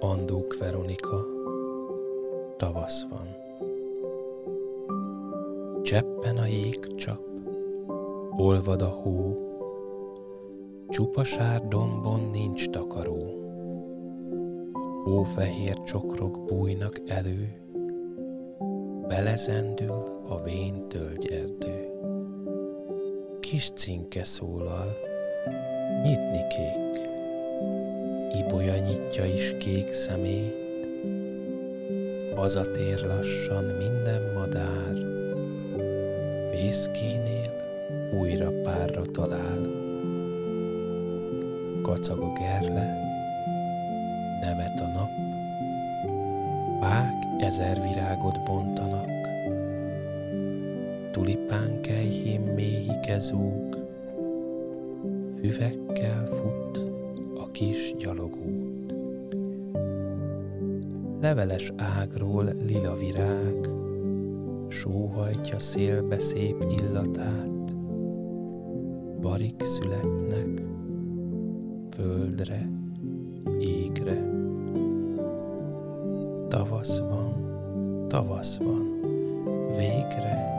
Andók Veronika, tavasz van. Cseppen a jégcsap, olvad a hó, Csupasár dombon nincs takaró. Hófehér csokrok bújnak elő, Belezendül a vén tölgyerdő. Kis cinke szólal, nyitni kék, Ibolya nyitja is kék szemét, Hazatér lassan minden madár, Fészkénél újra párra talál. Kacag a gerle, nevet a nap, Fák ezer virágot bontanak, Tulipán kejhén méhike zúg, Füvekkel kis gyalogút. Leveles ágról lila virág, Sóhajtja szélbe szép illatát, Barik születnek földre, égre. Tavasz van, tavasz van, végre